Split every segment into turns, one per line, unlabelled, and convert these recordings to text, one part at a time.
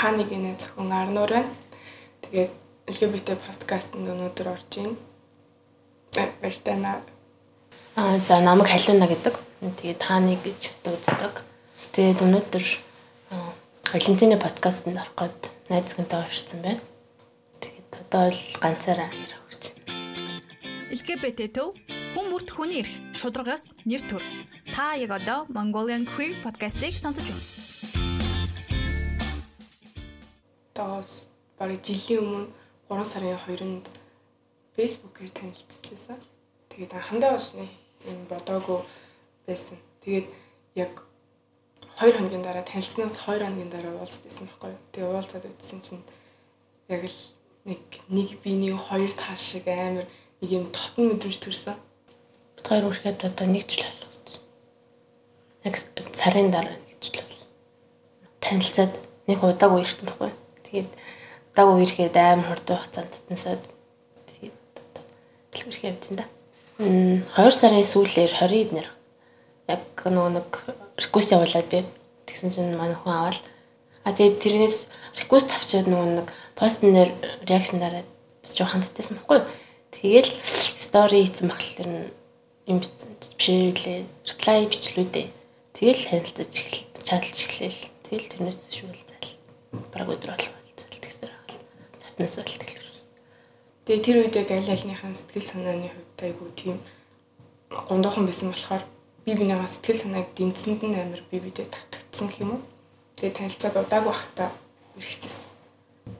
хаа нэг нэ зөвхөн Арнуур байна. Тэгээд LGBT подкастт өнөөдөр орж ийн. Баяртайна.
Аа за намайг халиуна гэдэг. Тэгээд тааны гэж дууддаг. Тэгээд өнөөдөр Валентины подкастт орох гээд найз хүнтэй орсон байна. Тэгээд одоо л ганцаараа ярих гэж байна.
LGBT төв хүн бүрт хүний эрх шударгаас нэр төр. Та яг одоо Mongolian Queer podcast-ийг сонсож байна.
Таас бараг жилийн өмнө 3 сарын 2-нд Facebook-ээр танилцчихсан. Тэгээд анхандаа бол нэг юм бодоогүй байсан. Тэгээд яг 2 хоногийн дараа танилцсанаас 2 хоногийн дараа уулзсан байхгүй юу. Тэгээд уулзаад үзсэн чинь яг л нэг нэг би нэг хоёр тал шиг амар нэг юм дотн мэдрэмж төрсөн.
Бид хоёр үргэлж одоо нэг жил болсон. Яг сарын дараа нэг жил бол. Танилцаад нэг удаагүй ирсэн байхгүй юу. Тэгээд удаагүй ирэхэд амар хурдан хугацаанд татнасаад тэгээд одоо дэлгэрэх явдсан да. Мм 2 сарын сүүлээр 20-д нэр яг нөгөө нэг реквест явуулаад би тэгсэн чинь манай хүн аваад а тэгээд тэрнээс реквест авчиад нөгөө нэг пост нэр реакшн дараад бас жоо хандтайсан байхгүй юу. Тэгэл стори хийсэн багтал тэр юм бишээлээ реплай бичлүүдээ тэгэл танилцаж эхэл чадалж эхлэв. Тэгэл тэрнээс шүүлзэл. Бараг өдөр болов татнаас болдог л.
Тэгээ тэр үед яг аль альныхаа сэтгэл санааны хувьд айгу тийм гондохон байсан болохоор би бинийгаа сэтгэл санааг дэмцсэнд нь амар би бидээ татагдсан гэх юм уу. Тэгээ танилцаад удаагүй бахта эргэжсэн.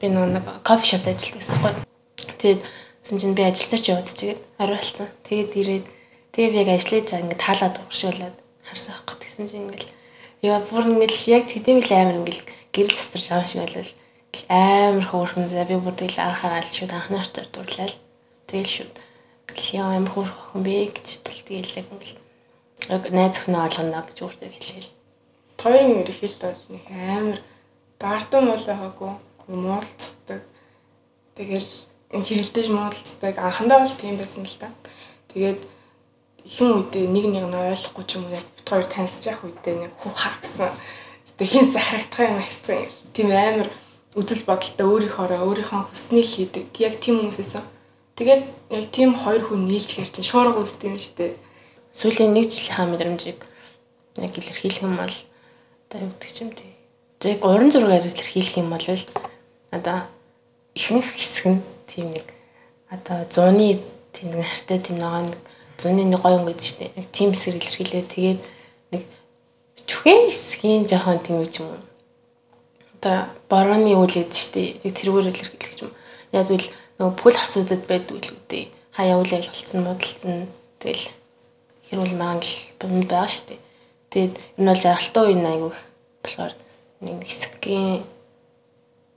Би нэг кофе шопд ажилладаг гэсэн байхгүй. Тэгээд сэн чинь би ажилтаа ч яваад чигээд хариулсан. Тэгээд ирээд тэгээ би яг ажлыг цаа ингээд таалаад уршуулад харсан байхгүй. Тэгсэн чинь ингээд яа бүр ингээд яг тэдэм л амар ингээд гэрэл цацраж байгаа шиг байлаа амар хөөрхөн би бүр тэгэл анхаарал шууд анхнаар зурдуулаад тэгэл шууд яа амар хөөрхөн бэ гэж тэгэл яг яг найз өхнөө олгоно гэж өөртөө хэлээл.
Хоёрын ерхийлт бол нэг амар дартан мол байгаагүй муулцдаг. Тэгэл хэрэлдэж муулцдаг. Анхандаа бол тийм байсан л та. Тэгээд ихэн үедээ нэг нэг нь ойлгохгүй ч юм уу яг хоёр танилцж явах үедээ нэг хуха гэсэн. Тэгээд хин захирагдах юм гэсэн. Тийм амар үзэл бодолтой өөрийнхоороо өөрийнхөө хүснийг хийдэг. Яг тийм хүмүүсээс. Тэгээд яг тийм хоёр хүн нийлж чинь шуурга үсдэг юм дээ.
Сүүлийн нэг жилийнхаа мэдрэмжийг яг илэрхийлэх юм бол одоо юу гэдэг юм те. Яг уран зургаар илэрхийлэх юм бол одоо ихэнх хэсэг нь тийм нэг одоо зуны тийм нэг хартай тийм нэг зуны нэг гоё өнгөд дээ. Яг тийм хэсэг илэрхийлээ. Тэгээд нэг чүхэн хэсгийн жоохон тийм үуч юм уу одоо борооны үйл гэдэг чинь тэг тэргээр илэрхийлэх юм. Яг үл нөгөө бүхэл асуудад байдаг үлгүүдээ хаяа үйл ойлголцсон модалцсан тэгэл хэрүүл мангал бомд байгаа шүү дээ. Тэгээд энэ бол жаргалтай үе айгүй болохоор нэг хэсгийн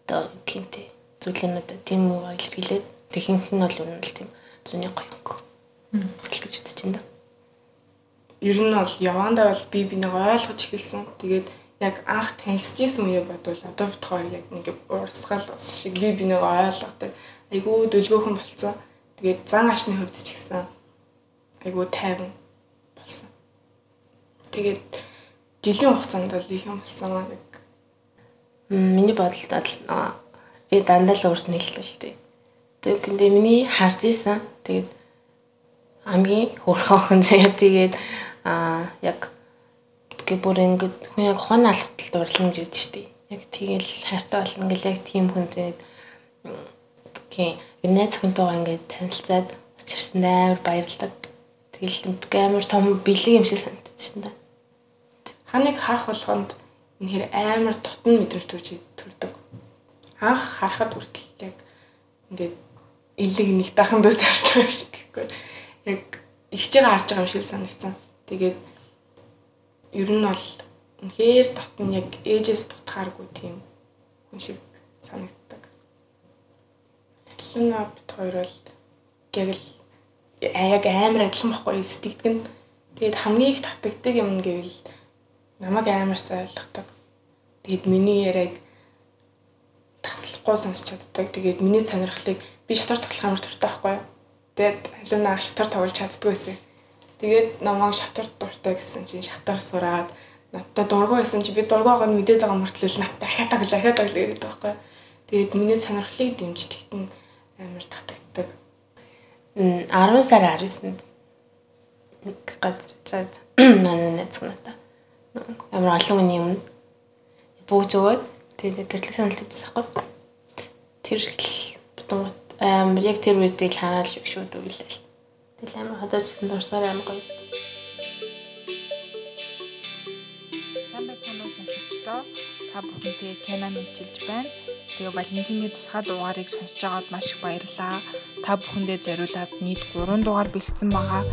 одоо кинтэй зүйлэнүүд тийм үгээр илэрхийлээд техник нь бол үнэн л тийм зуны гоёнг. гэж үзэж байна.
Ер нь бол явандаа бол би бинийг ойлгож эхэлсэн. Тэгээд яг анх танилцж исэн үе бодвол одоо бит хоёр яг нэг урсгал ус шиг би бинийг ойлгодог. Айгуу дөлгөөхөн болцсон. Тэгээд зан ашны хувьд ч гэсэн айгуу тайван болсон. Тэгээд жилийн хугацаанд бол их юм болсон яг
миний бодолд би дандаа л урд нэлтэл л дээ. Тэгээд 근데 миний харж исэн. Тэгээд хамгийн хөөрхөн заяа тэгээд аа яг гэ бүр ингээд хүн яг хон алдтал дурлан гэж үүдэж штий. Яг тэгэл хайртай болно ингээл яг тийм хүнтэй гэх найз хүнтэйгээ ингээд танилцаад учирсан амар баярлалаа. Тэгэл амар том бэлэг юм шиг санагдчихсан да.
Ханыг харах болгонд энэ амар тотон мэдрэмж төрж төрдөг. Анх харахад хүртэл яг ингээд элэг нэг дахан дэс харж байгаа юм шиг гэхгүй. Яг ихчэйгээ харж байгаа юм шиг санагдсан. Тэгээд ер нь бол үнэхээр татн яг ээжээс тутахааргүй тийм хүн шиг санагддаг. Адилхан бит хоёр бол яг л яг амар адилхан байхгүй сэтгэдэг нь тэгээд хамгийн их татагддаг юм гэвэл намайг амар сайн ойлгодог. Тэгээд миний яриаг таслахгүй сонсч чаддаг. Тэгээд миний сонирхлыг би шатар тоглох амар туртай байхгүй? Тэгээд халуун наах шатар тоглож чаддгүй байсан. Тэгээд намайг шатар дуртай гэсэн чинь шатар сураад надтай дургу байсан чи би дургу байгааг нь мэдээд байгаа мөртлөө надтай ахаад таглаа ахаад таглаа гэдэг байхгүй. Тэгээд миний сонирхлыг дэмждэгт нь амар татагддаг.
10 сарын 19-нд газар зад манай найз надаа амар олон хүний өмнө бууж өгөөд тэгээд гэрлэг санал тавьсан байхгүй. Тэр их бутангууд амар яг тэр үед л хараал шууд үйлээл. Тэгэл амар хадаж ирсэн дурсаар амар гоё.
Сайн байцгаана уу сонсогчдоо. Та бүхэнтэй Кена мэдчилж байна. Тэгээ Валентины тусгай дугаарыг сонсож байгаад маш их баярлалаа. Та бүхэндээ зориулаад нийт 3 дугаар бэлдсэн байгаа.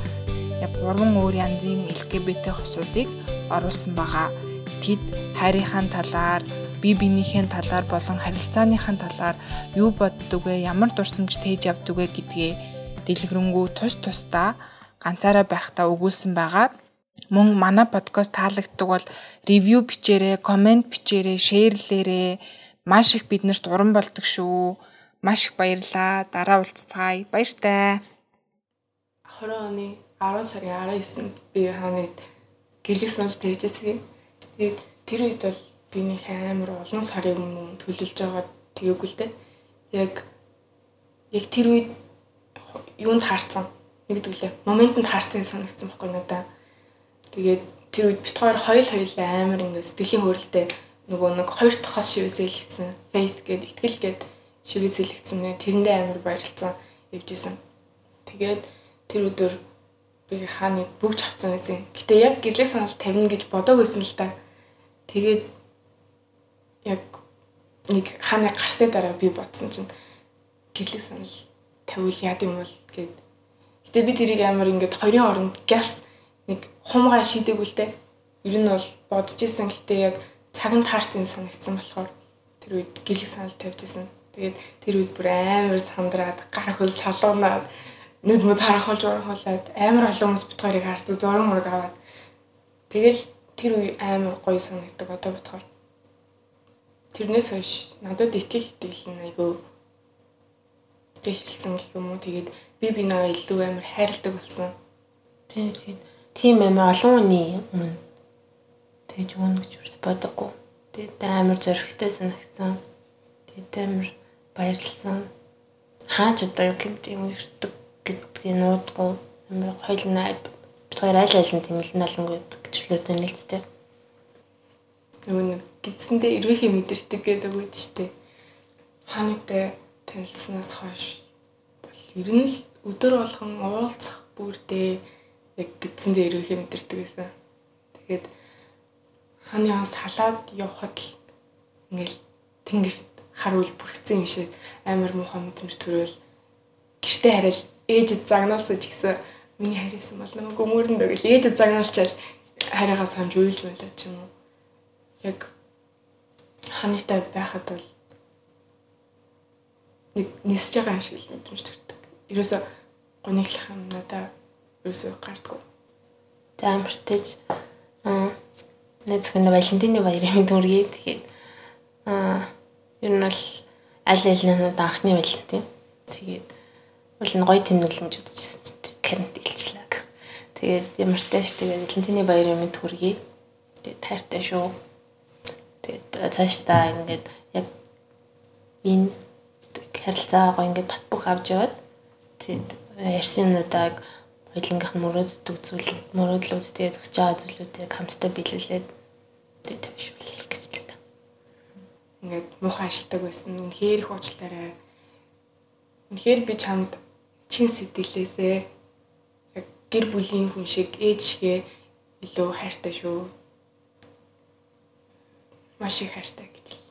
Яг 3 өөр янзын LGBT хосуудыг оруулсан байгаа. Тэд хайрынхаа талаар, бие биенийхээ талаар болон харилцааныхаа талаар юу боддог вэ? Ямар дурсамж тээж явдаг вэ гэдгээ дэлгэрэнгүй тус тусдаа ганцаараа байхдаа өгүүлсэн байгаа. Мөн манай подкаст таалагддаг бол ревю бичээрэй, комент бичээрэй, шеэрлээрэй. Маш их биднэрт уран болдог шүү. Маш их баярлаа. Дараа уулзцаая. Баяртай.
20 оны 10 сарын 19-нд би хаанад гэрлэх санал тавьжсэн. Тэгээд тэр үед бол би нэг амар олон сарын өмнө төлөлж байгаа дээ. Яг яг тэр үед юунд хаарсан нэгдүглээ. Моментод хаарсан санагдсан байхгүй надаа. Тэгээд тэр үед бит хоёр хоёул хоёул амар ингэ сэтгэлийн хөрөлтэй нөгөө нэг хоёр дахь хос шивээсээ хэлсэн. Faith гээд итгэл гээд шивээсээ хэлсэн. Тэрэндээ амар баярлцсан явжсэн. Тэгээд тэр өдөр би хааны бүгж авцсан байсан. Гэтэ яг гэрлэх санал тавина гэж бодоагүйсэн л та. Тэгээд яг нэг хааны гарсны дараа би бодсон чинь гэрлэх санал тавиул яад юм бол гэд. Гэтэ би тэрийг амар ингээд хоёрын оронд гяс нэг хумгаа шийдэггүй л дээ. Ер нь бол бодож исэн гэтээ яг цагт таарсан юм санагдсан болохоор тэр үед гэрлэх санал тавьж исэн. Тэгээд тэр үед бүр амар сандраад гар хөл салуунаад нүд мөд харахуулж урахуулаад амар олон хүмүүс бит хоёрыг хардаг зураг мураг аваад тэгэл тэр үе амар гоё санагддаг одоо бодохоор тэрнээс хойш надад итгэх итгэл нь айгүй дэвшилсэн гэх юм уу? Тэгээд би бинаа илүү амар хайрладаг болсон.
Тийм тийм тийм амар олон хүний өмнө тэгж өгнө гэж юу бодоггүй тэгээд амар зөрөгтэй санагдсан. Тэгээд амар баярлсан. Хаач одоо юу гэдэг юм ирдэг гэдгийг нуудгүй амар хойлнаа хоёр аль аль нь тэмэлэн алангүй гэчлөөтэй нэлттэй.
Нөгөө нэг гидсэндээ эрвэхий мэдэрдэг гэдэг үг шүү дээ. Хаанатай танилцсанаас хойш бол ер нь л өдөр болгон уулзах бүрдээ яг гидсэндээ эрвэхий мэдэрдэг гэсэн. Тэгээд хаанаас халаад явхад л ингээл тэнгэрт харуул бүрхсэн юм шиг амар муухай мэдрэмж төрөөл гэртээ хараад ээжэд загнуулсан ч гэсэн миний харьяасан бол намайг өмөрөнд өгөл ээжэд загнуулчаал харьяагаа самж уйлж байлаа ч юм уу. Яг ханаатай байхад бол нэг нисэж байгаа юм шиг л мэдрэмж төрдөг. Ерөөсө гониглах юм надаа ерөөсө гардггүй.
За амартэйж аа нэг зөвхөн Валентины баярын төргий тэгээд аа ер нь бол аль аль нь анхны Валентин. Тэгээд бол н гоё тэмдэглэн гэж бодчихсон. Карент илчлээ. Тэгээд ямар тааш тэгээд Валентины баярын мэд хүргэе. Тэгээд тайртай шүү. Тэгээд цаашдаа ингээд яг энэ харилцаагаа ингээд бат бөх авч яваад тэгээд ярьсан юмнуудаа хоёлынгийнх нь мөрөөддөг зүйл мөрөөдлүүд тэгээд хүсэж байгаа зүйлүүдийг хамтдаа биелүүлээд тэгээд тавьшуул гэж л та.
Ингээд муухай ажилтдаг байсан. Үнэхээр их уучлаарай. Үнэхээр би чамд чин сэтгэлээсээ яг гэр бүлийн хүн шиг ээжгээ илүү хайртай шүү. Маш их хайртай гэж.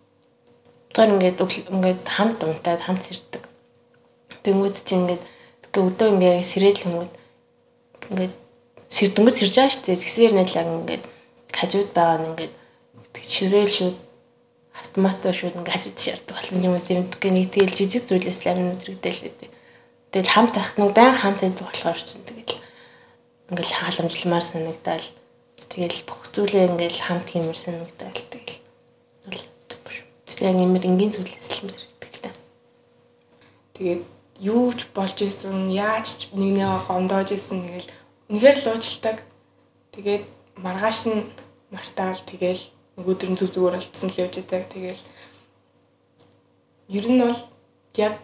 Тэр ингээд ингээд хамт унтаад хамт сэрдэг. Тэнгүүд чи ингээд өдөө ингээд сэрэл хүмүүд ингээд сэрдэнгөс сэрж байгаа дээ. Тэгсээр нэтлэг ингээд хажууд байгаа нь ингээд ширээл шүүд автоматаа шүүд ингээд хажууд шаарддаг болсон юм тийм нэг тэгэл жижиг зүйлээс л амин өдрөгдөл гэдэг. Тэгэл хамт байх нь баян хамт байдаг болохоор ч тэгэл ингээл халамжламар санагдал. Тэгэл бүх зүйлээ ингээл хамт хиймэр санагдал Тэгээ яг юмэр энгийн зүйлээс л мэдэрдэг л та.
Тэгээд юу ч болж исэн, яаж ч нэг нэгэ гомдоож исэн тэгэл үнэхээр л уучлалтаг. Тэгээд маргааш нь мартаал тэгэл нөгөөдөр нь зүг зүгээр болцсон л явж байдаг. Тэгэл ер нь бол яг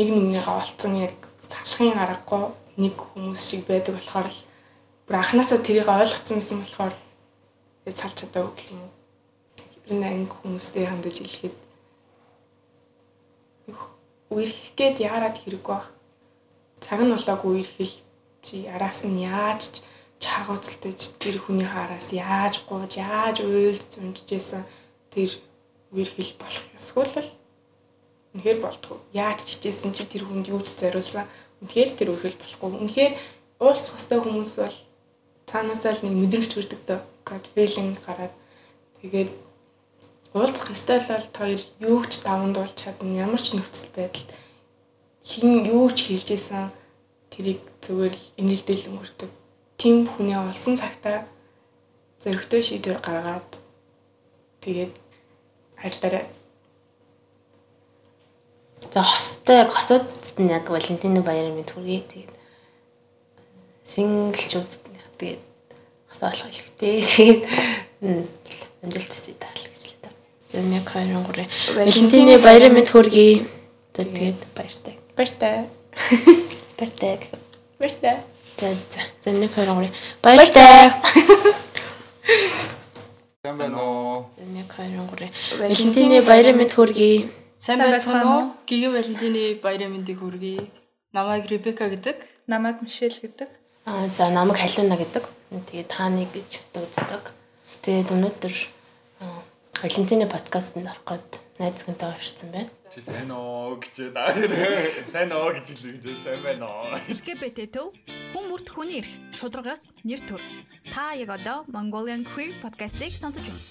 нэг нэгнийгээ олцсон яг салахын аргагүй нэг хүмүүс шиг байдаг болохоор л бүр анханасаа тэрийг ойлгоцсон байсан болохоор салж чадаагүй юм нь анги хүмүүстэй хандаж хэлэхэд үерхэх гээд яарад хэрэг баг. Цаг нь болоогүй үерхэл чи араас нь яаж ч чаргууцалтай тэр хүний хараас яаж гууж яаж уйлж зунжижсэн тэр үерхэл болох ёсгүй л үнэхээр болтгоо. Яаж чижсэн чи тэр хүнд юу ч зориулсан. Үнэхээр тэр үерхэл болохгүй. Үнэхээр уулзах хэвээр хүмүүс бол цаанаасаа л нэг мэдрэмж төрдөг дөө. God feeling гараад тэгээд уулзах хэвээр бол хоёр юу ч даван дуулж чадна. Ямар ч нөхцөл байдалд хин юу ч хэлж исэн тэрийг зүгээр л инээлдэл өнгөрдөг. Тим хүний олсон цагтаа зөрөгтэй шийдвэр гаргаад тэгээд хайрлаарай.
За хостой госуудад нь яг Валентины баярын мэд хүргэе. Тэгээд синглчүүд тэгээд хосоо болох хэрэгтэй. Тэгээд амжилт хүсье таал. За 1 2 3 Валентины баярын мэд хүргэе. За тэгээд баяртай.
Баяртай.
Баяртай.
Баяртай.
За за. За 1 2 3 баяртай.
Сайн байна уу?
За 1 2 3 Валентины баярын мэд хүргэе.
Сайн байцгаана уу? Гигэ Валентины баярын мэндийг хүргэе. Намайг Ребека гэдэг.
Намайг Мишель гэдэг.
Аа за намайг халиуна гэдэг. Тэгээд тааны гэж дууддаг. Тэгээд өнөөдөр аа, Валентины подкастт орох гээд найз хүнтэй орсон байна.
Чи сайн уу гэж даа. Сайн уу гэж хэлээ гэж сайн байна уу?
LGBT төв хүн бүрт хүний эрх шударгаас нэр төр. Та яг одоо Mongolian Queer podcast-ийг сонсож байна.